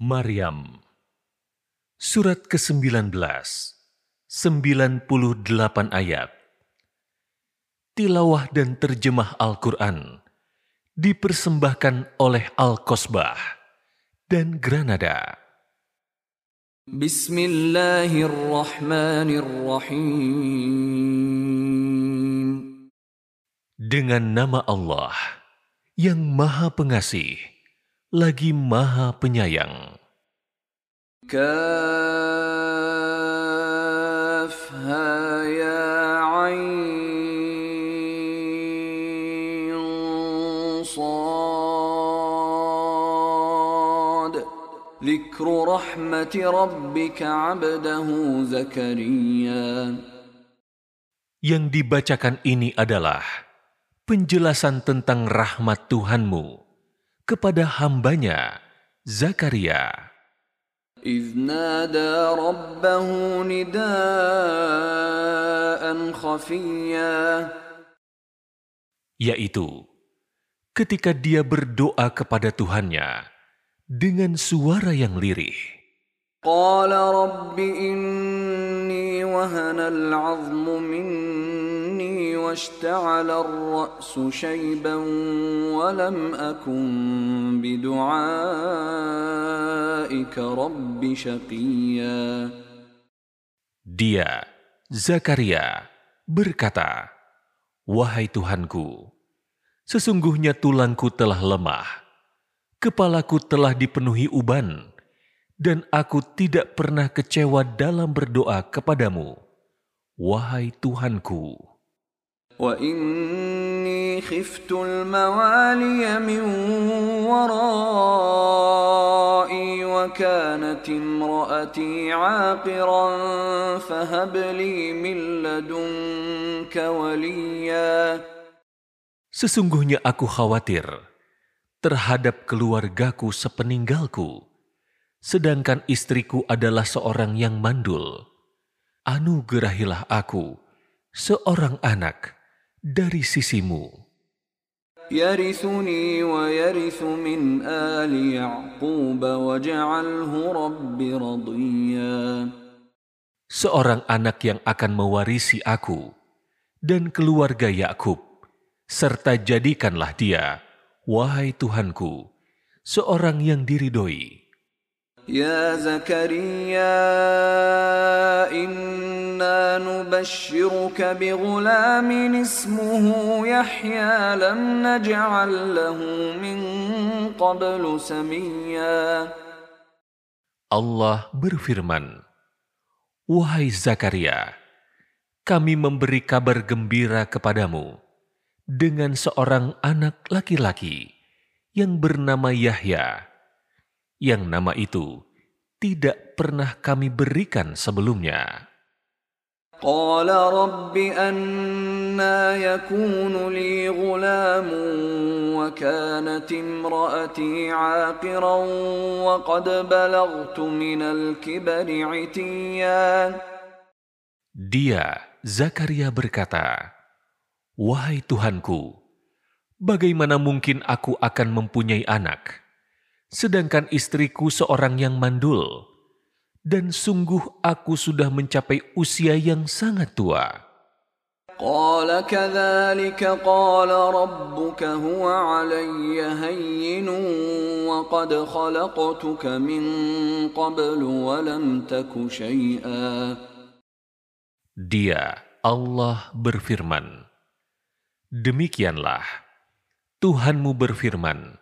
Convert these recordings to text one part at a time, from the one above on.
Maryam Surat ke-19 98 ayat Tilawah dan terjemah Al-Quran dipersembahkan oleh Al-Kosbah dan Granada. Bismillahirrahmanirrahim. Dengan nama Allah yang Maha Pengasih, lagi Maha Penyayang. Ya Yang dibacakan ini adalah penjelasan tentang rahmat Tuhanmu kepada hambanya, Zakaria. إذ نادى ربه نداء خفيا yaitu ketika dia berdoa kepada Tuhannya dengan suara yang lirih. قال رب إني وهن العظم مني واشتعل الرأس شيبا ولم أكن بدعائك رب شقيا Dia, Zakaria, berkata, Wahai Tuhanku, sesungguhnya tulangku telah lemah, kepalaku telah dipenuhi uban, dan aku tidak pernah kecewa dalam berdoa kepadamu. Wahai Tuhanku, وإني خفت الموالي من ورائي وكانت امرأتي عاقرا فهب لي من لدنك وليا sesungguhnya aku khawatir terhadap keluargaku sepeninggalku, sedangkan istriku adalah seorang yang mandul. Anugerahilah aku seorang anak dari sisimu. يرثني ويرث من آل يعقوب واجعله رب رضيا seorang anak yang akan mewarisi aku dan keluarga Yakub, serta jadikanlah dia, wahai Tuhanku, seorang yang diridhoi. يا زكريا إنا نبشرك بغلام اسمه يحيى لم نجعل له من قبل سميا Allah berfirman, Wahai Zakaria, kami memberi kabar gembira kepadamu dengan seorang anak laki-laki yang bernama Yahya, yang nama itu tidak pernah kami berikan sebelumnya. قال رب أنا يكون لي غلام وكانت امرأتي عاقرا وقد بلغت من الكبر عتيا Dia, Zakaria berkata, Wahai Tuhanku, bagaimana mungkin aku akan mempunyai anak, sedangkan istriku seorang yang mandul, dan sungguh aku sudah mencapai usia yang sangat tua. قال كذلك قال ربك هو علي هين وقد خلقتك من قبل ولم تك شيئا Dia, Allah berfirman, Demikianlah, Tuhanmu berfirman,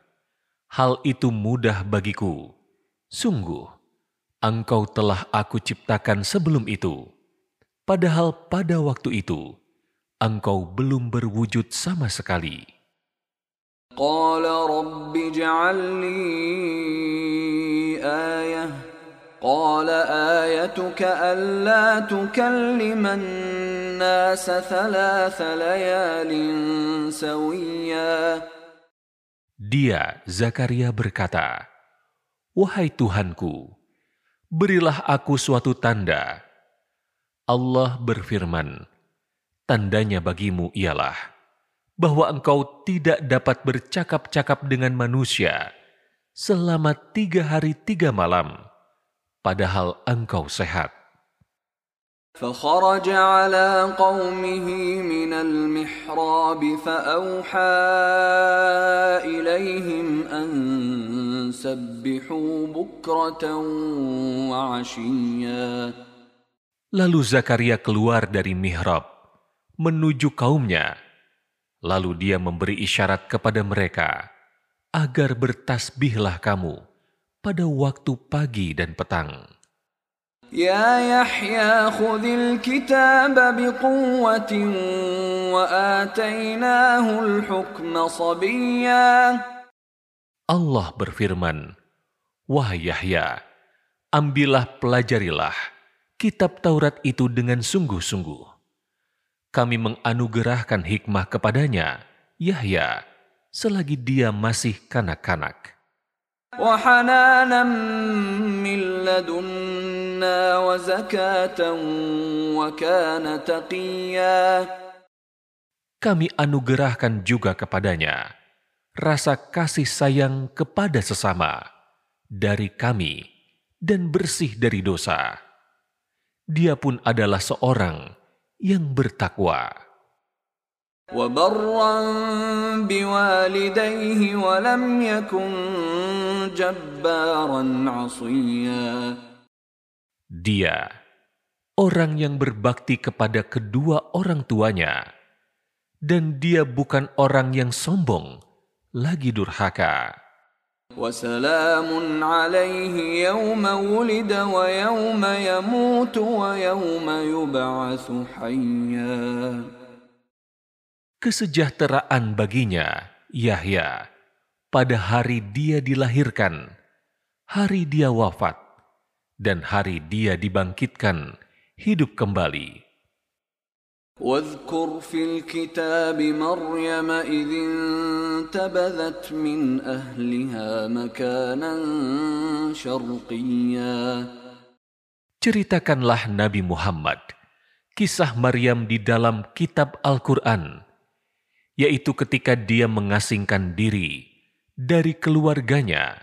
hal itu mudah bagiku. Sungguh, engkau telah aku ciptakan sebelum itu. Padahal pada waktu itu, engkau belum berwujud sama sekali. Qala rabbi ayah. Dia, Zakaria berkata, Wahai Tuhanku, berilah aku suatu tanda. Allah berfirman, tandanya bagimu ialah bahwa engkau tidak dapat bercakap-cakap dengan manusia selama tiga hari tiga malam, padahal engkau sehat. فخرج على قومه من المحراب فأوحى إليهم أن سبحوا بكرة وعشيا Lalu Zakaria keluar dari mihrab, menuju kaumnya. Lalu dia memberi isyarat kepada mereka, agar bertasbihlah kamu pada waktu pagi dan petang. يا يحيى خذ الكتاب بقوة وآتيناه الحكم صبيا Allah berfirman, Wahai Yahya, ambillah pelajarilah kitab Taurat itu dengan sungguh-sungguh. Kami menganugerahkan hikmah kepadanya, Yahya, selagi dia masih kanak-kanak. وحنانا من لدنا وزكاة وكان تقيا Kami anugerahkan juga kepadanya rasa kasih sayang kepada sesama dari kami dan bersih dari dosa. Dia pun adalah seorang yang bertakwa. وبرا بوالديه ولم يكن جبارا عصيا Dia orang yang berbakti kepada kedua orang tuanya dan dia bukan orang yang sombong lagi durhaka. وسلام عليه يوم ولد ويوم يموت ويوم يبعث حيا Kesejahteraan baginya, Yahya, pada hari dia dilahirkan, hari dia wafat, dan hari dia dibangkitkan hidup kembali. واذكر في الكتاب مريم إذ انتبذت من أهلها مكانا شرقيا Ceritakanlah Nabi Muhammad kisah Maryam di dalam kitab Al-Quran, yaitu ketika dia mengasingkan diri dari keluarganya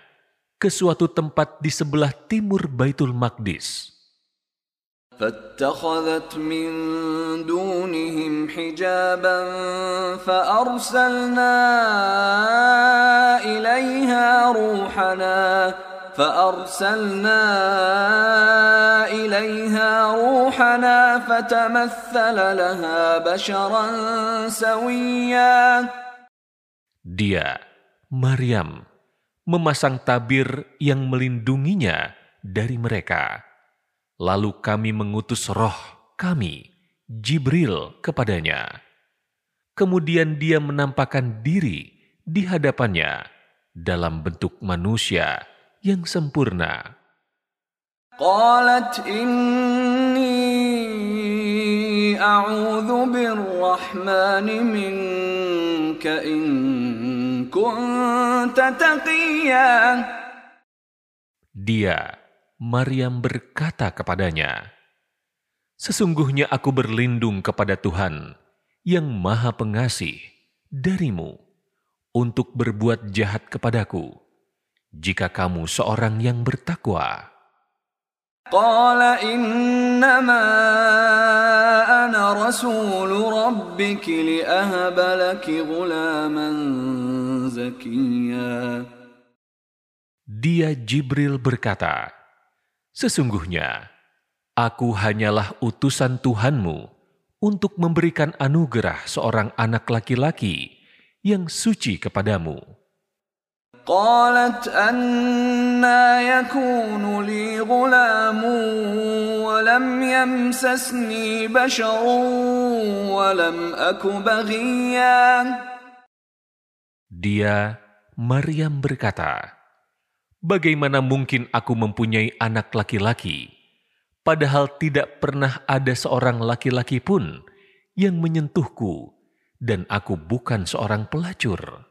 ke suatu tempat di sebelah timur Baitul Maqdis. فاتخذت من دونهم حجابا فأرسلنا إليها روحنا فأرسلنا إليها روحنا فتمثل لها بشرا سويا Dia, Maryam, memasang tabir yang melindunginya dari mereka. Lalu kami mengutus roh kami, Jibril, kepadanya. Kemudian dia menampakkan diri di hadapannya dalam bentuk manusia yang sempurna. Dia, Maryam berkata kepadanya, Sesungguhnya aku berlindung kepada Tuhan yang maha pengasih darimu untuk berbuat jahat kepadaku jika kamu seorang yang bertakwa. Dia Jibril berkata, Sesungguhnya, aku hanyalah utusan Tuhanmu untuk memberikan anugerah seorang anak laki-laki yang suci kepadamu. قالت أنا يكون لي غلام ولم يمسسني بشر ولم أك بغيا Dia, Maryam berkata, Bagaimana mungkin aku mempunyai anak laki-laki, padahal tidak pernah ada seorang laki-laki pun yang menyentuhku, dan aku bukan seorang pelacur.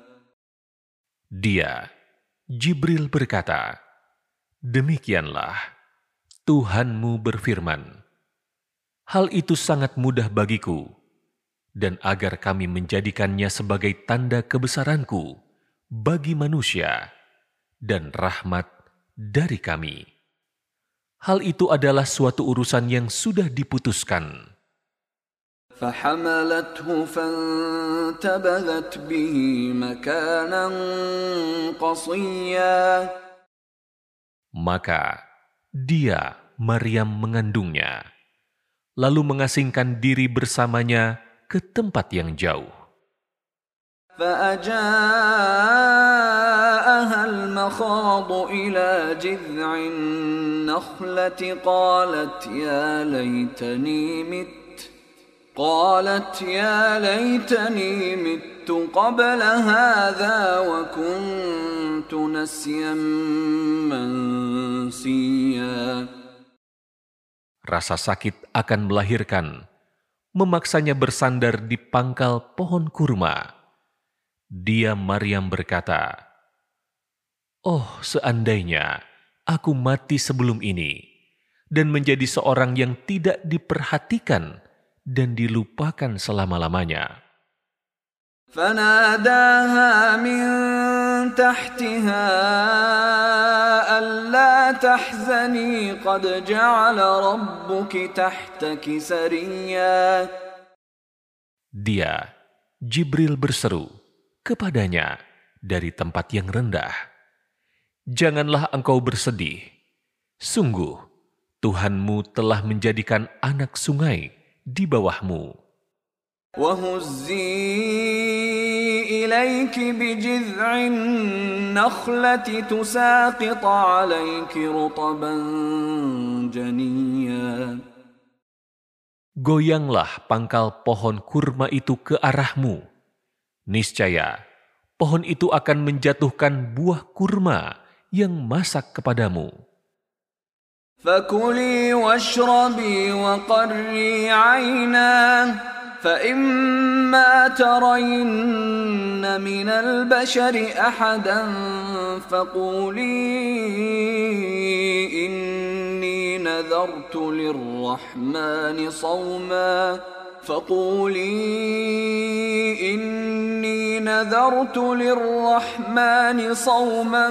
Dia, Jibril berkata, Demikianlah, Tuhanmu berfirman, Hal itu sangat mudah bagiku, dan agar kami menjadikannya sebagai tanda kebesaranku bagi manusia dan rahmat dari kami. Hal itu adalah suatu urusan yang sudah diputuskan. فحملته فانتبذت به مكانا قصيا Maka dia, Maryam, mengandungnya, lalu mengasingkan diri bersamanya ke tempat yang jauh. فأجاءها المخاض إلى جذع النخلة قالت يا ليتني مت قالت يا ليتني مت قبل هذا وكنت نسيا منسيا Rasa sakit akan melahirkan, memaksanya bersandar di pangkal pohon kurma. Dia Maryam berkata, "Oh, seandainya aku mati sebelum ini dan menjadi seorang yang tidak diperhatikan dan dilupakan selama-lamanya." فناداها من تحتها ألا تحزني قد جعل ربك تحتك سريا Dia, Jibril berseru kepadanya dari tempat yang rendah, "Janganlah engkau bersedih. Sungguh, Tuhanmu telah menjadikan anak sungai di bawahmu." وهزي إليك بجذع النخلة تساقط عليك رطبا جنيا Goyanglah pangkal pohon kurma itu ke arahmu. Niscaya, pohon itu akan menjatuhkan buah kurma yang masak kepadamu. فكلي واشربي وقري عينا فإما ترين من البشر أحدا فقولي إني نذرت للرحمن صوما. فقولي إني نذرت للرحمن صوما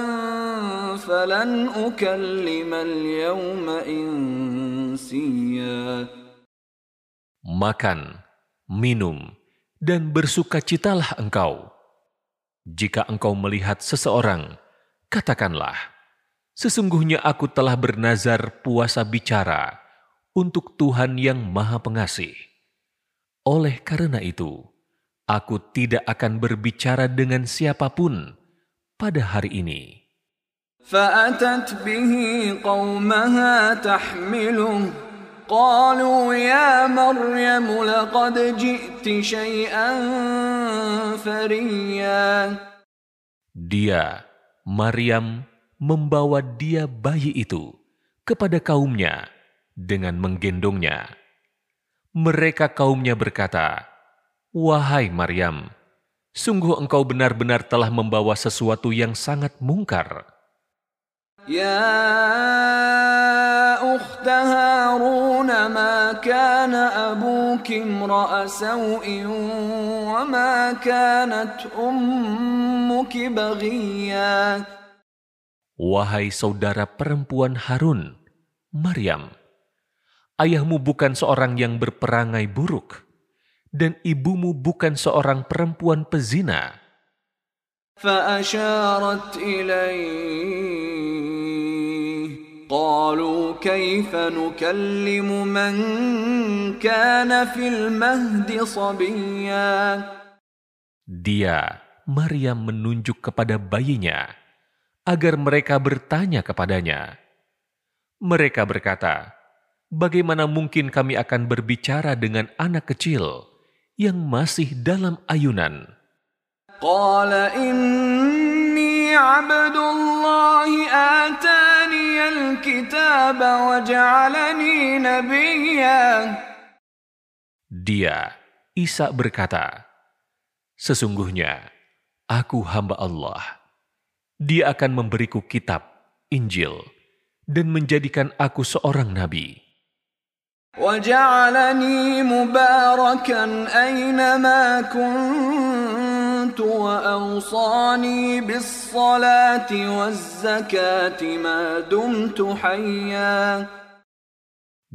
فلن أكلم اليوم إنسيا Makan, minum, dan bersukacitalah engkau. Jika engkau melihat seseorang, katakanlah, Sesungguhnya aku telah bernazar puasa bicara untuk Tuhan yang Maha Pengasih. Oleh karena itu, aku tidak akan berbicara dengan siapapun pada hari ini. فأتت به قومها تحمله قالوا يا مريم لقد جئت شيئا فريا Dia, Maryam, membawa dia bayi itu kepada kaumnya dengan menggendongnya. mereka kaumnya berkata, Wahai Maryam, sungguh engkau benar-benar telah membawa sesuatu yang sangat mungkar. Ya ukhta Harun ma kana abuki imra'a saw'in wa ma kanat ummuki Wahai saudara perempuan Harun, Maryam, ayahmu bukan seorang yang berperangai buruk, dan ibumu bukan seorang perempuan pezina. فأشارت إليه قالوا كيف نكلم من كان في المهد صبيا Dia, Maryam menunjuk kepada bayinya, agar mereka bertanya kepadanya. Mereka berkata, bagaimana mungkin kami akan berbicara dengan anak kecil yang masih dalam ayunan? Dia, Isa berkata, Sesungguhnya, aku hamba Allah. Dia akan memberiku kitab, Injil, dan menjadikan aku seorang nabi. وجعلني مباركا أينما كنت وأوصاني بالصلاة والزكاة ما دمت حيا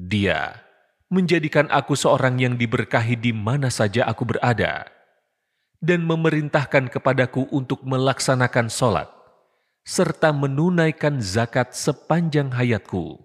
Dia menjadikan aku seorang yang diberkahi di mana saja aku berada, dan memerintahkan kepadaku untuk melaksanakan sholat, serta menunaikan zakat sepanjang hayatku.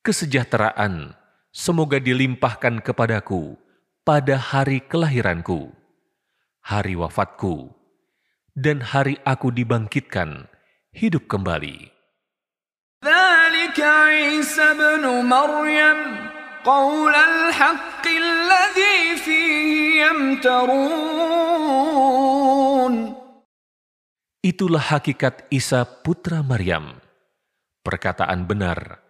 kesejahteraan. Semoga dilimpahkan kepadaku pada hari kelahiranku, hari wafatku, dan hari aku dibangkitkan hidup kembali. Itulah hakikat Isa putra Maryam, perkataan benar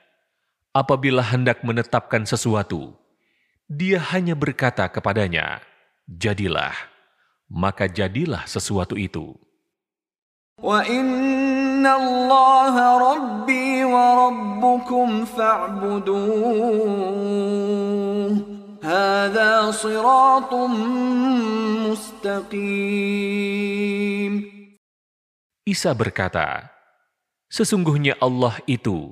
apabila hendak menetapkan sesuatu, dia hanya berkata kepadanya, "Jadilah," maka jadilah sesuatu itu. Isa berkata, Sesungguhnya Allah itu,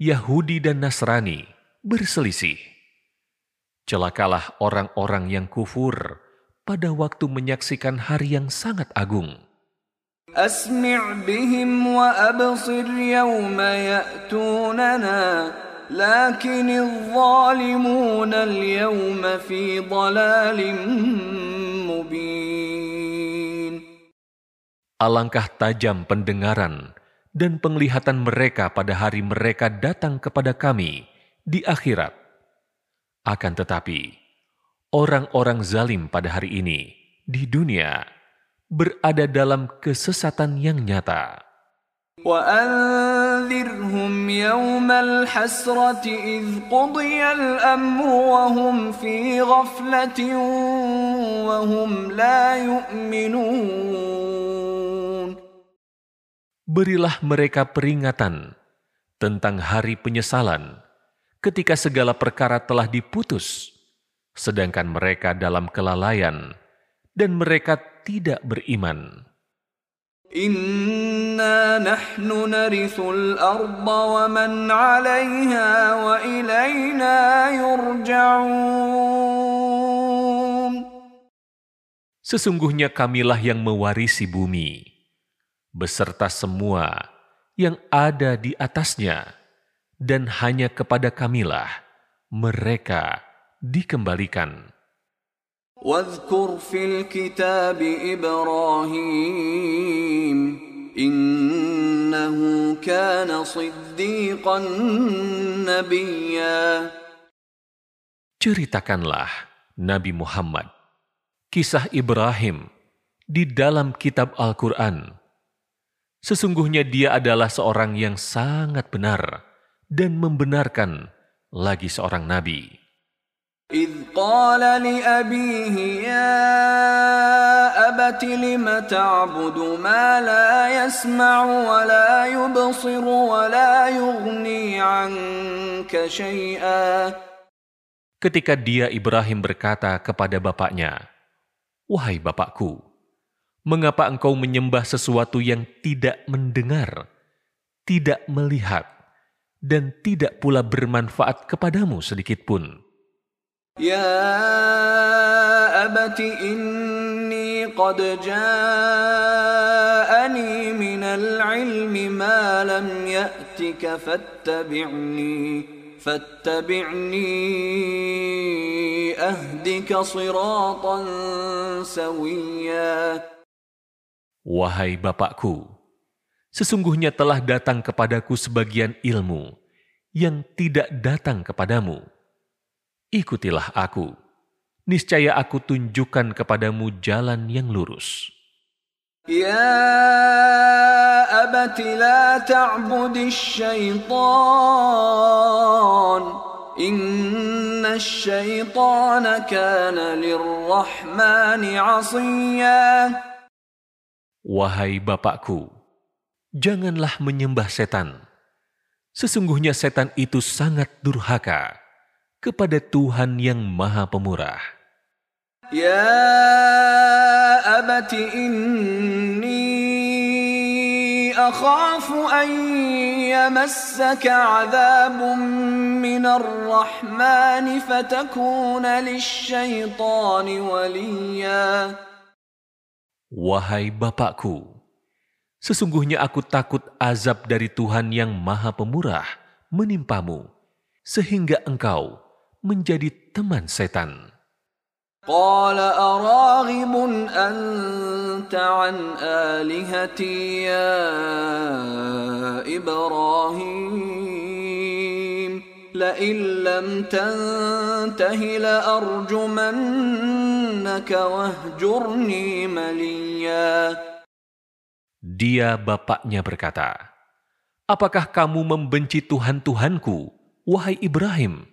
Yahudi dan Nasrani, berselisih. Celakalah orang-orang yang kufur pada waktu menyaksikan hari yang sangat agung. أسمع بهم وأبصر يوم يأتوننا لكن الظالمون اليوم في ضلال مبين Alangkah tajam pendengaran dan penglihatan mereka pada hari mereka datang kepada kami di akhirat. Akan tetapi, orang-orang zalim pada hari ini di dunia berada dalam kesesatan yang nyata. وأنذرهم يوم الحسرة إذ قضي الأمر وهم في غفلة وهم لا يؤمنون berilah mereka peringatan tentang hari penyesalan ketika segala perkara telah diputus, sedangkan mereka dalam kelalaian dan mereka tidak beriman. Inna nahnu arda wa man alaiha wa ilayna yurja'un. Sesungguhnya kamilah yang mewarisi bumi beserta semua yang ada di atasnya, dan hanya kepada kamilah mereka dikembalikan. واذكر في الكتاب إبراهيم إنه كان صديقا نبيا Ceritakanlah Nabi Muhammad kisah Ibrahim di dalam kitab Al-Quran. Sesungguhnya dia adalah seorang yang sangat benar dan membenarkan lagi seorang nabi. إذ قال لأبيه يا أبت لم تعبد ما لا يسمع ولا يبصر ولا يغني عنك شيئا Ketika dia Ibrahim berkata kepada bapaknya, "Wahai bapakku, mengapa engkau menyembah sesuatu yang tidak mendengar, tidak melihat, dan tidak pula bermanfaat kepadamu sedikit pun?" يا أبت إني قد جاءني من العلم ما لم يأتك فاتبعني فاتبعني أهدك صراطا سويا Wahai Bapakku, sesungguhnya telah datang kepadaku sebagian ilmu yang tidak datang kepadamu. Ikutilah aku, niscaya aku tunjukkan kepadamu jalan yang lurus. Ya abati la ta'budi syaitan, inna syaitana kana lirrahmani asiyah. Wahai Bapakku, janganlah menyembah setan. Sesungguhnya setan itu sangat durhaka kepada Tuhan yang Maha Pemurah. Ya abati inni akhafu an yamassaka azabun minar rahmani fatakuna lisyaitani waliyah. Wahai Bapakku, sesungguhnya aku takut azab dari Tuhan yang Maha Pemurah menimpamu, sehingga engkau menjadi teman setan. قال أراغب أنت عن آلهتي يا إبراهيم لئن لم تنته لأرجمنك واهجرني مليا Dia bapaknya berkata, Apakah kamu membenci Tuhan-Tuhanku, wahai Ibrahim?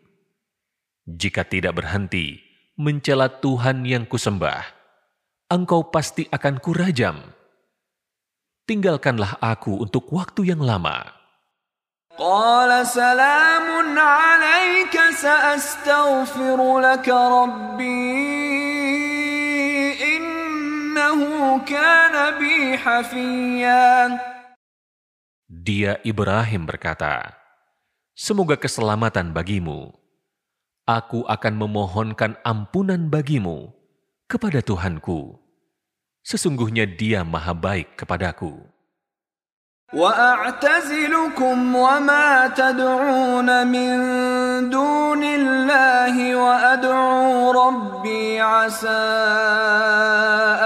Jika tidak berhenti mencela Tuhan yang kusembah, engkau pasti akan kurajam. Tinggalkanlah aku untuk waktu yang lama. قال سلام عليك سأستغفر لك ربي إنه كان بي حفيا Dia Ibrahim berkata, Semoga keselamatan bagimu. Aku akan memohonkan ampunan bagimu kepada Tuhanku. Sesungguhnya dia maha baik kepadaku. وأعتزلكم وما تدعون من دون الله وأدعو ربي عسى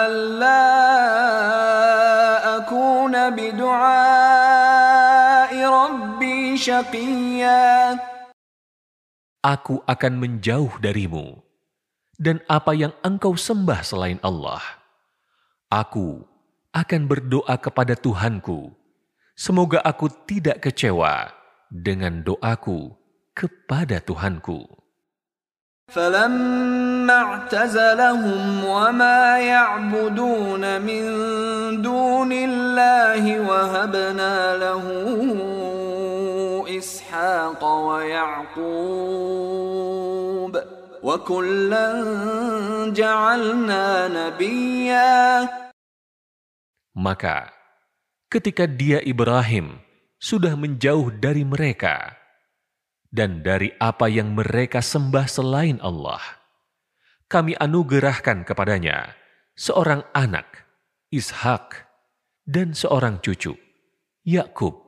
ألا أكون بدعاء ربي شقيا Aku akan menjauh darimu dan apa yang engkau sembah selain Allah. Aku akan berdoa kepada Tuhanku. Semoga aku tidak kecewa dengan doaku kepada Tuhanku. فلما اعتزلهم وما يعبدون من دون الله وهبنا له إسحاق ويعقوب وكلا جعلنا نبيا Maka ketika dia Ibrahim sudah menjauh dari mereka dan dari apa yang mereka sembah selain Allah, kami anugerahkan kepadanya seorang anak, Ishak, dan seorang cucu, Yakub.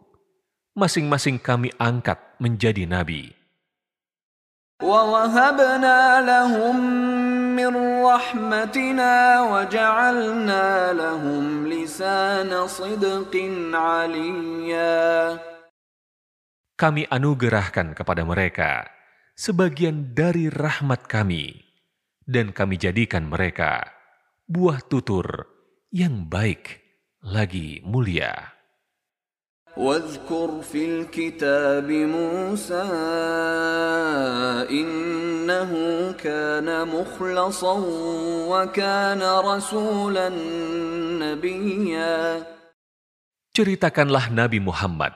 Masing-masing kami angkat menjadi nabi. ووهبنا لهم من رحمتنا وجعلنا لهم لسان صدق عليا Kami anugerahkan kepada mereka sebagian dari rahmat kami, dan kami jadikan mereka buah tutur yang baik lagi mulia. واذكر في الكتاب موسى إنه كان مخلصا وكان رسولا نبيا Ceritakanlah Nabi Muhammad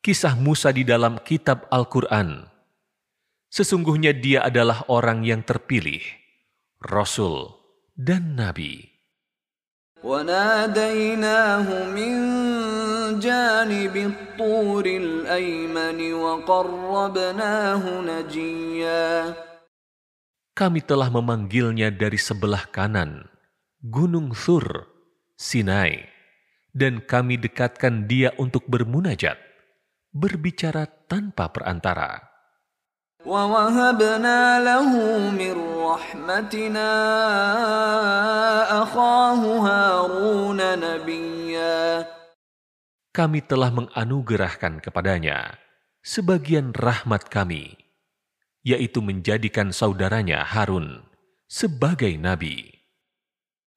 kisah Musa di dalam kitab Al-Quran. Sesungguhnya dia adalah orang yang terpilih, Rasul dan Nabi. وناديناه من جانب الطور الأيمن وقربناه نجيا Kami telah memanggilnya dari sebelah kanan, Gunung Thur, Sinai, dan kami dekatkan dia untuk bermunajat, berbicara tanpa perantara. ووهبنا له من رحمتنا أخاه هارون نبيا Kami telah menganugerahkan kepadanya sebagian rahmat kami, yaitu menjadikan saudaranya Harun sebagai nabi.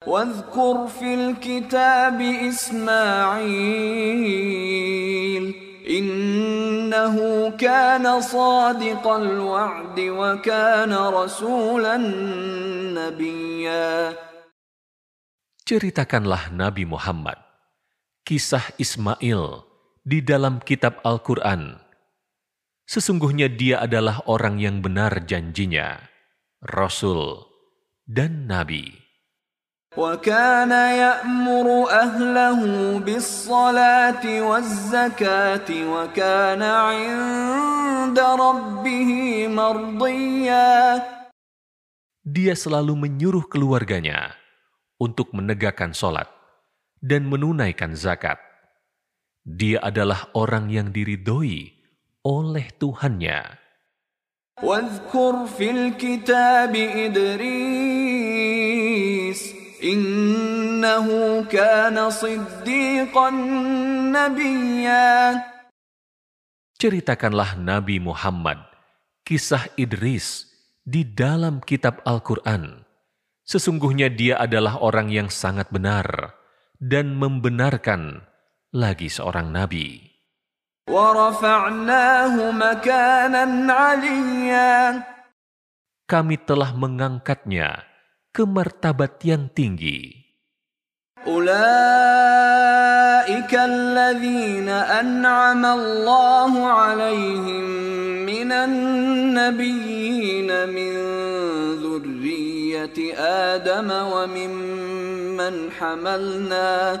واذكر في الكتاب إسماعيل إِنَّهُ كَانَ صَادِقَ الْوَعْدِ وَكَانَ رَسُولًا rasulan. Ceritakanlah Nabi Muhammad kisah Ismail di dalam kitab Al-Quran. Sesungguhnya dia adalah orang yang benar janjinya, Rasul dan Nabi. وكان يأمر أهله بالصلاة والزكاة وكان عند ربه مرضيا Dia selalu menyuruh keluarganya untuk menegakkan sholat dan menunaikan zakat. Dia adalah orang yang diridhoi oleh Tuhannya. واذكر في الكتاب إدريس Ceritakanlah Nabi Muhammad kisah Idris di dalam kitab Al-Quran. Sesungguhnya dia adalah orang yang sangat benar dan membenarkan lagi seorang Nabi. Kami telah mengangkatnya ke martabat yang tinggi. أولئك الذين أنعم الله عليهم من النبيين من ذرية آدم وممن حملنا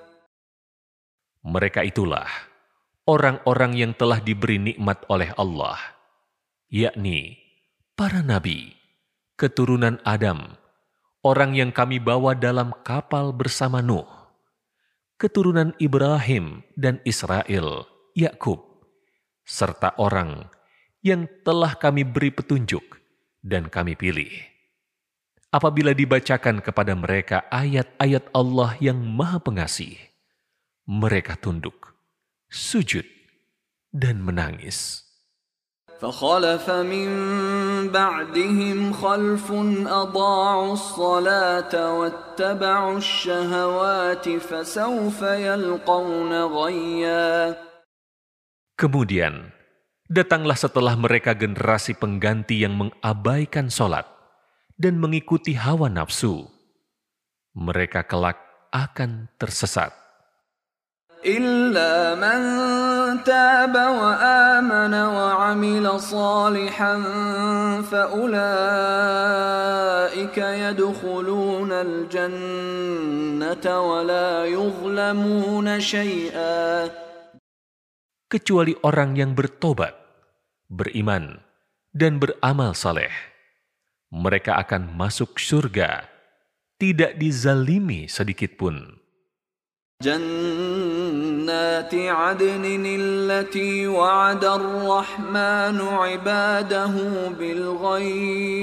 Mereka itulah orang-orang yang telah diberi nikmat oleh Allah, yakni para nabi, keturunan Adam, orang yang kami bawa dalam kapal bersama Nuh, keturunan Ibrahim dan Israel, Yakub, serta orang yang telah kami beri petunjuk dan kami pilih. Apabila dibacakan kepada mereka ayat-ayat Allah yang Maha Pengasih, mereka tunduk, sujud, dan menangis. فخلف من بعدهم خلف أضاعوا الصلاة واتبعوا الشهوات فسوف يلقون غيا Kemudian, datanglah setelah mereka generasi pengganti yang mengabaikan sholat dan mengikuti hawa nafsu. Mereka kelak akan tersesat. إلا من تاب وآمن وعمل صالحا فأولئك يدخلون الجنة ولا يظلمون شيئا kecuali orang yang bertobat, beriman, dan beramal saleh. Mereka akan masuk surga, tidak dizalimi sedikit pun. جنات عدن التي وعد الرحمن عباده بالغيب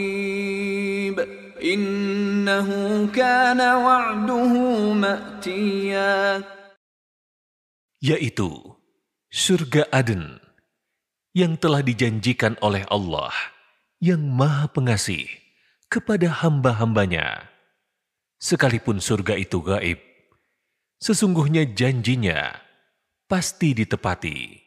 إنه كان وعده مأتيا yaitu surga Aden yang telah dijanjikan oleh Allah yang Maha Pengasih kepada hamba-hambanya. Sekalipun surga itu gaib, sesungguhnya janjinya pasti ditepati.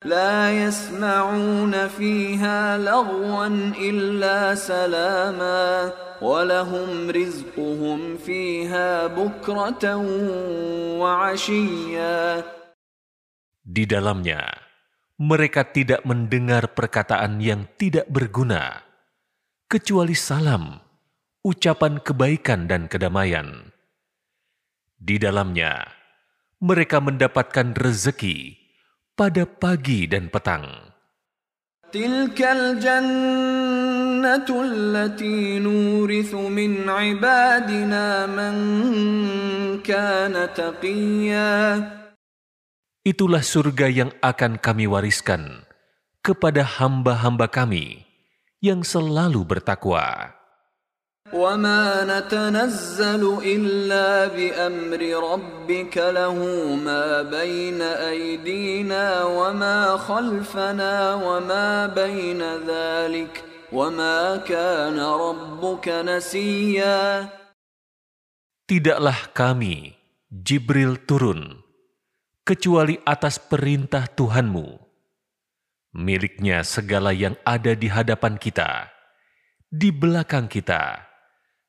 لا يسمعون فيها لغوا إلا سلاما ولهم رزقهم فيها بكرة وعشيا Di dalamnya, mereka tidak mendengar perkataan yang tidak berguna, kecuali salam, ucapan kebaikan dan kedamaian. di dalamnya, mereka mendapatkan rezeki pada pagi dan petang. Itulah surga yang akan kami wariskan kepada hamba-hamba kami yang selalu bertakwa. وما نتنزل إلا بأمر ربك له ما بين أيدينا وما خلفنا وما بين ذلك وما كان ربك نسيا Tidaklah kami, Jibril turun, kecuali atas perintah Tuhanmu. Miliknya segala yang ada di hadapan kita, di belakang kita,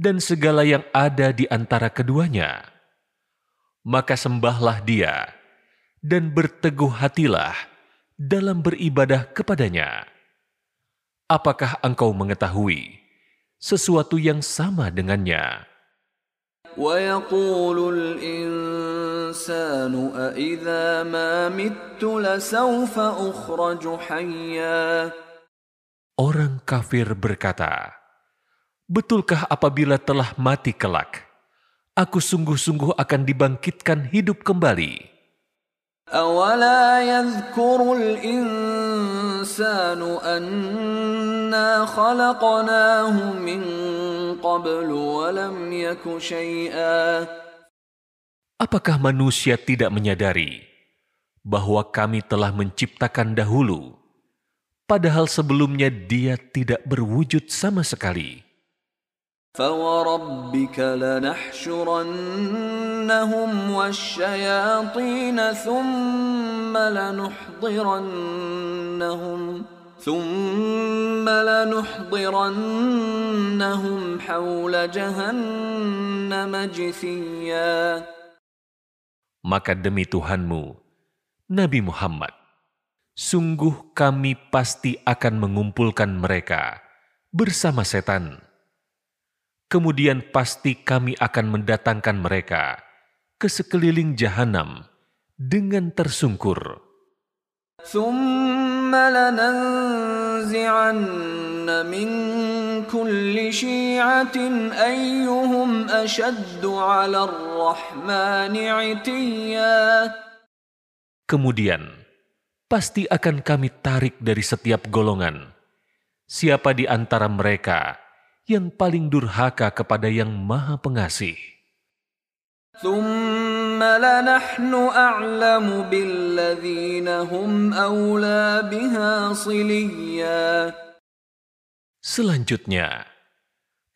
dan segala yang ada di antara keduanya. Maka sembahlah Dia dan berteguh hatilah dalam beribadah kepadanya. Apakah engkau mengetahui sesuatu yang sama dengannya? ويقول الإنسان أإذا ما مت لسوف أخرج حيا Orang kafir berkata, Betulkah apabila telah mati kelak, aku sungguh-sungguh akan dibangkitkan hidup kembali? أولا يذكر الإنسان أنا خلقناه من قبل ولم يك شيئا Apakah manusia tidak menyadari bahwa kami telah menciptakan dahulu, padahal sebelumnya dia tidak berwujud sama sekali? فوربك لنحشرنهم والشياطين ثم لنحضرنهم ثم لنحضرنهم حول جهنم جثيا Maka demi Tuhanmu, Nabi Muhammad, sungguh kami pasti akan mengumpulkan mereka bersama setan. Kemudian pasti kami akan mendatangkan mereka ke sekeliling jahanam dengan tersungkur. ثم لننزعن من كل شيعة أيهم أشد على الرحمن عتيا Kemudian, pasti akan kami tarik dari setiap golongan. Siapa di antara mereka yang paling durhaka kepada yang maha pengasih? ثم لنحن أعلم بالذين هم أولى بها صليا Selanjutnya,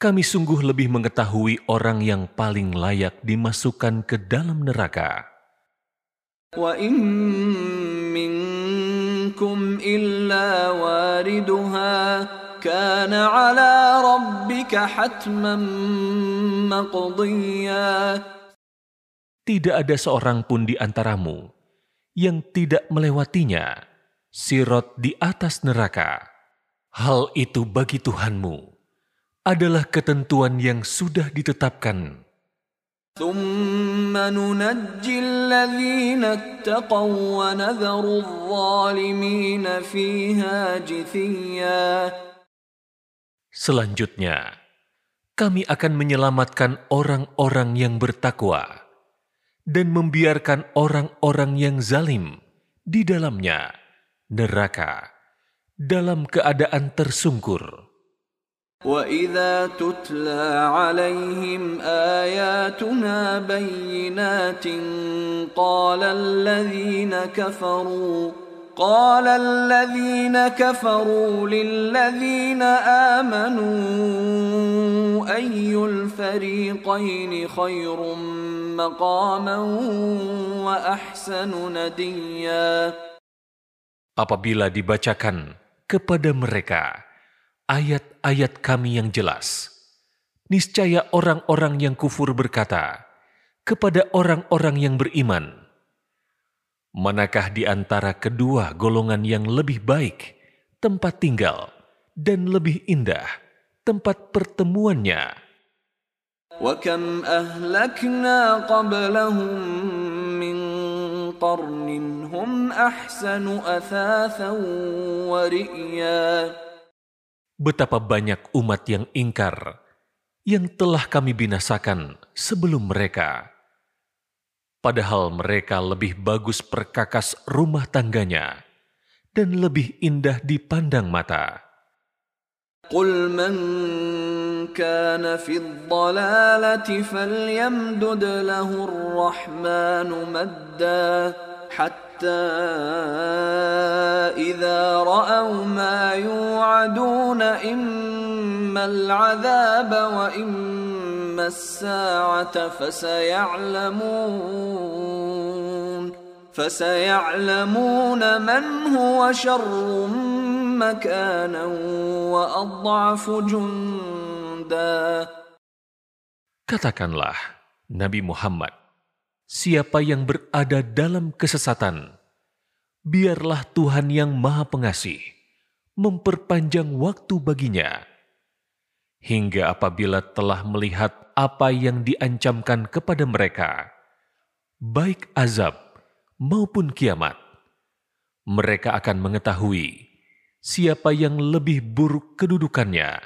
kami sungguh lebih mengetahui orang yang paling layak dimasukkan ke dalam neraka. وإن منكم إلا واردها كان على ربك حتما مقضيا Tidak ada seorang pun di antaramu yang tidak melewatinya, sirot di atas neraka. Hal itu bagi Tuhanmu adalah ketentuan yang sudah ditetapkan. ثم ننجي الذين اتقوا ونذر الظالمين فيها جثيا Selanjutnya, kami akan menyelamatkan orang-orang yang bertakwa dan membiarkan orang-orang yang zalim di dalamnya, neraka, dalam keadaan tersungkur. وإذا تتلى عليهم آياتنا بينات قال الذين كفروا قال الذين كفروا للذين آمنوا أي الفريقين خير مقاما وأحسن نديا Apabila dibacakan kepada mereka ayat-ayat kami yang jelas, niscaya orang-orang yang kufur berkata kepada orang-orang yang beriman, Manakah di antara kedua golongan yang lebih baik tempat tinggal dan lebih indah tempat pertemuannya? وكم أهلكنا قبلهم من قرن هم أحسن أثاثا ورئيا Betapa banyak umat yang ingkar yang telah kami binasakan sebelum mereka. Padahal mereka lebih bagus perkakas rumah tangganya dan lebih indah dipandang mata. قل من كان في الضلالة فليمدد له الرحمن مدا حتى إذا رأوا ما يوعدون إما العذاب وإما الساعة فسيعلمون فسيعلمون من هو شر مكانا وأضعف جندا. Katakanlah, Nabi Muhammad, siapa yang berada dalam kesesatan, biarlah Tuhan yang Maha Pengasih memperpanjang waktu baginya, hingga apabila telah melihat apa yang diancamkan kepada mereka, baik azab maupun kiamat, mereka akan mengetahui siapa yang lebih buruk kedudukannya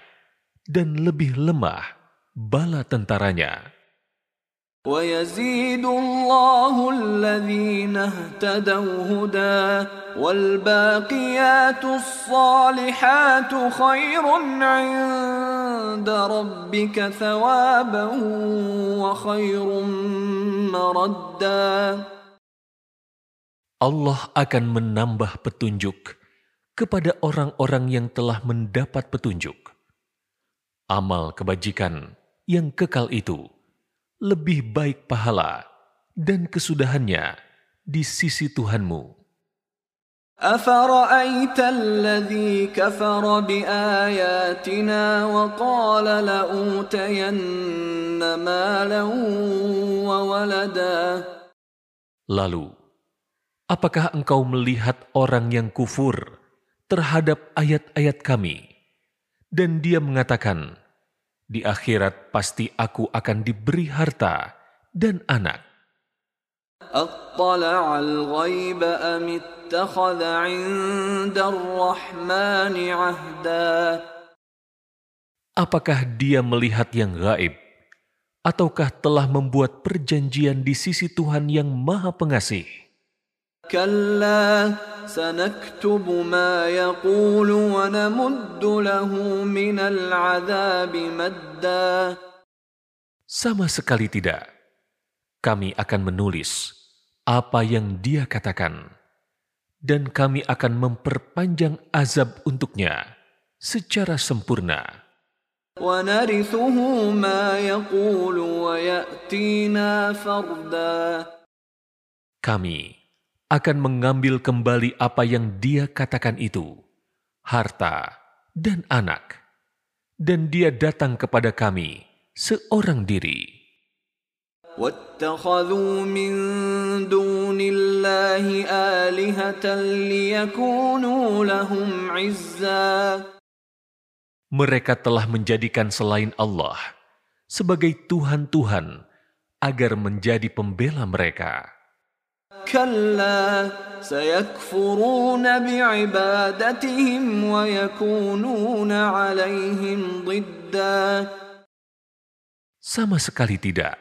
dan lebih lemah bala tentaranya. ويزيد الله الذين اهتدوا هدى والباقيات الصالحات خير عند ربك ثوابا وخير مردا Allah akan menambah petunjuk kepada orang-orang yang telah mendapat petunjuk. Amal kebajikan yang kekal itu lebih baik pahala dan kesudahannya di sisi Tuhanmu. أفرأيت الذي كفر بآياتنا وقال لأوتين مالا وولدا Lalu, apakah engkau melihat orang yang kufur terhadap ayat-ayat kami, dan dia mengatakan, di akhirat pasti aku akan diberi harta dan anak. Apakah dia melihat yang gaib, ataukah telah membuat perjanjian di sisi Tuhan yang Maha Pengasih? كلا سنكتب ما يقول ونمد له من العذاب مدا Sama sekali tidak. kami akan menulis apa yang dia katakan, dan kami akan memperpanjang azab untuknya secara sempurna. ونرثه ما يقول ويأتينا فردا Kami akan mengambil kembali apa yang dia katakan itu, harta dan anak. Dan dia datang kepada kami seorang diri. Mereka telah menjadikan selain Allah sebagai Tuhan-Tuhan agar menjadi pembela mereka. كلا سيكفرون بعبادتهم ويكونون عليهم ضدا Sama sekali tidak.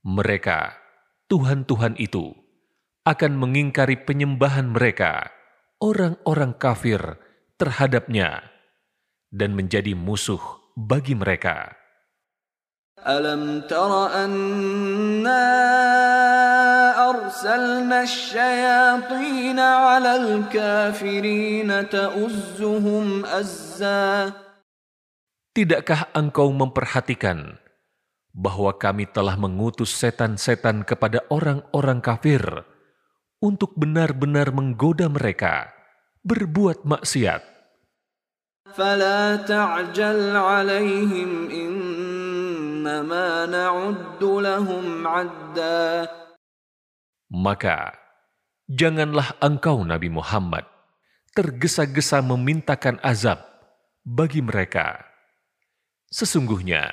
Mereka, Tuhan-Tuhan itu, akan mengingkari penyembahan mereka, orang-orang kafir terhadapnya, dan menjadi musuh bagi mereka. ألم تر أنا أرسلنا الشياطين على الكافرين تؤزهم أزا Tidakkah engkau memperhatikan bahwa kami telah mengutus setan-setan kepada orang-orang kafir untuk benar-benar menggoda mereka berbuat maksiat. فَلَا تَعْجَلْ عَلَيْهِمْ إِنَّ إنما نعد لهم عدا Maka janganlah engkau Nabi Muhammad tergesa-gesa memintakan azab bagi mereka. Sesungguhnya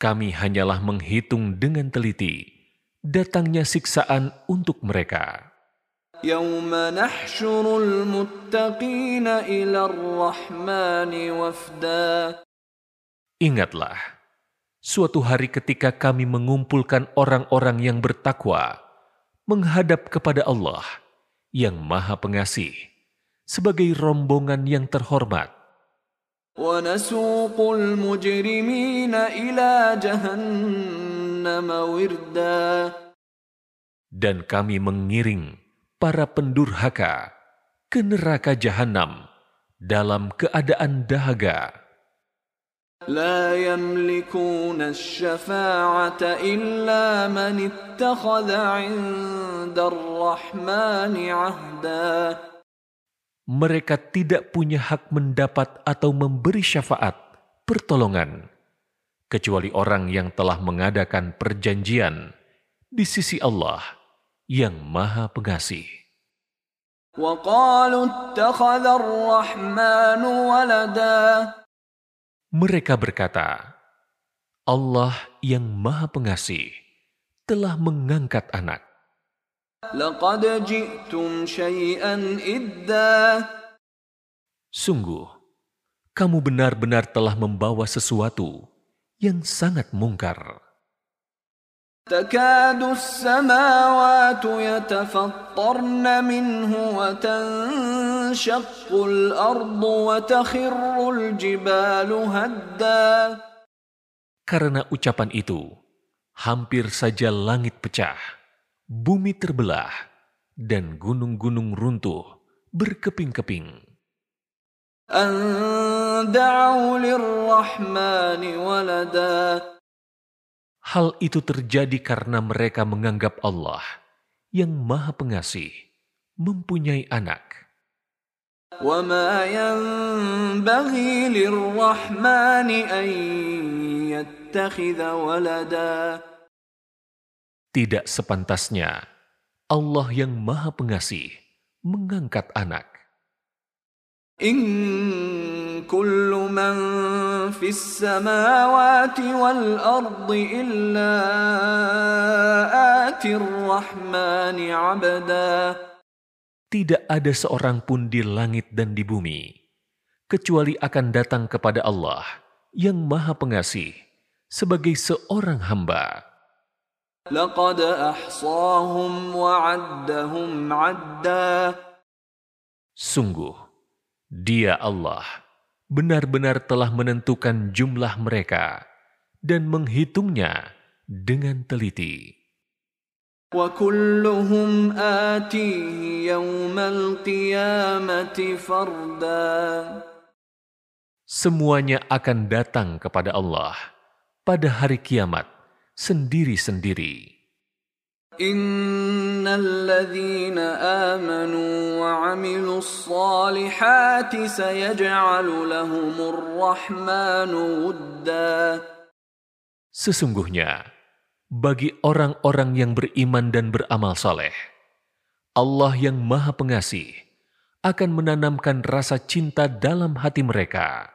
kami hanyalah menghitung dengan teliti datangnya siksaan untuk mereka. يوم نحشر المتقين إلى الرحمن وفدا Ingatlah, suatu hari ketika kami mengumpulkan orang-orang yang bertakwa menghadap kepada Allah yang Maha Pengasih sebagai rombongan yang terhormat. ونسوق المجرمين إلى جهنم وردا Dan kami mengiring para pendurhaka ke neraka jahanam dalam keadaan dahaga. لا يملكون الشفاعة إلا من اتخذ عند الرحمن عهدا Mereka tidak punya hak mendapat atau memberi syafaat, pertolongan, kecuali orang yang telah mengadakan perjanjian di sisi Allah yang Maha Pengasih. وقالوا اتخذ الرحمن ولدا mereka berkata, Allah yang Maha Pengasih telah mengangkat anak. Sungguh, kamu benar-benar telah membawa sesuatu yang sangat mungkar. تكاد السماوات يتفطرن منه وتنشق الأرض وتخر الجبال هدا Karena ucapan itu, hampir saja langit pecah, bumi terbelah, dan gunung-gunung runtuh berkeping-keping. أن دعوا للرحمن ولدا Hal itu terjadi karena mereka menganggap Allah yang Maha Pengasih mempunyai anak. وما ينبغي للرحمن أن يتخذ ولدا Tidak sepantasnya Allah yang Maha Pengasih mengangkat anak. إن كل من في السماوات والأرض إلا آتي الرحمن عبدا Tidak ada seorang pun di langit dan di bumi, kecuali akan datang kepada Allah yang Maha Pengasih sebagai seorang hamba. لقد أحصاهم وعدهم عدا Sungguh, dia Allah benar-benar telah menentukan jumlah mereka dan menghitungnya dengan teliti. Semuanya akan datang kepada Allah pada hari kiamat sendiri-sendiri. إن الذين آمنوا وعملوا الصالحات سيجعل لهم الرحمن ودا Sesungguhnya, bagi orang-orang yang beriman dan beramal soleh, Allah yang Maha Pengasih akan menanamkan rasa cinta dalam hati mereka.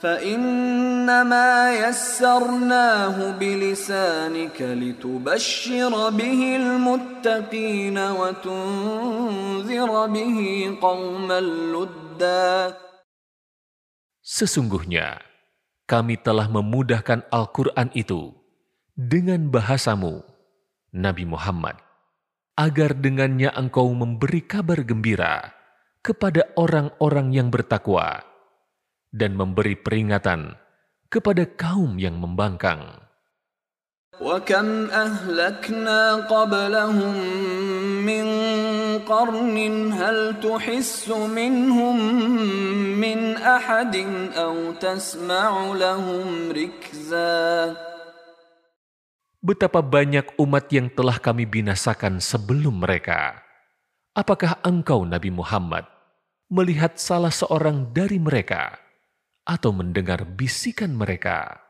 فإنما يسرناه بلسانك لتبشر به المتقين وتنذر به قوما لدا Sesungguhnya, kami telah memudahkan Al-Quran itu dengan bahasamu, Nabi Muhammad, agar dengannya engkau memberi kabar gembira kepada orang-orang yang bertakwa dan memberi peringatan kepada kaum yang membangkang. وكم أهلكنا قبلهم من قرن هل تحس منهم من أحد أو تسمع لهم ركزا Betapa banyak umat yang telah kami binasakan sebelum mereka. Apakah engkau, Nabi Muhammad, melihat salah seorang dari mereka Atau mendengar bisikan mereka?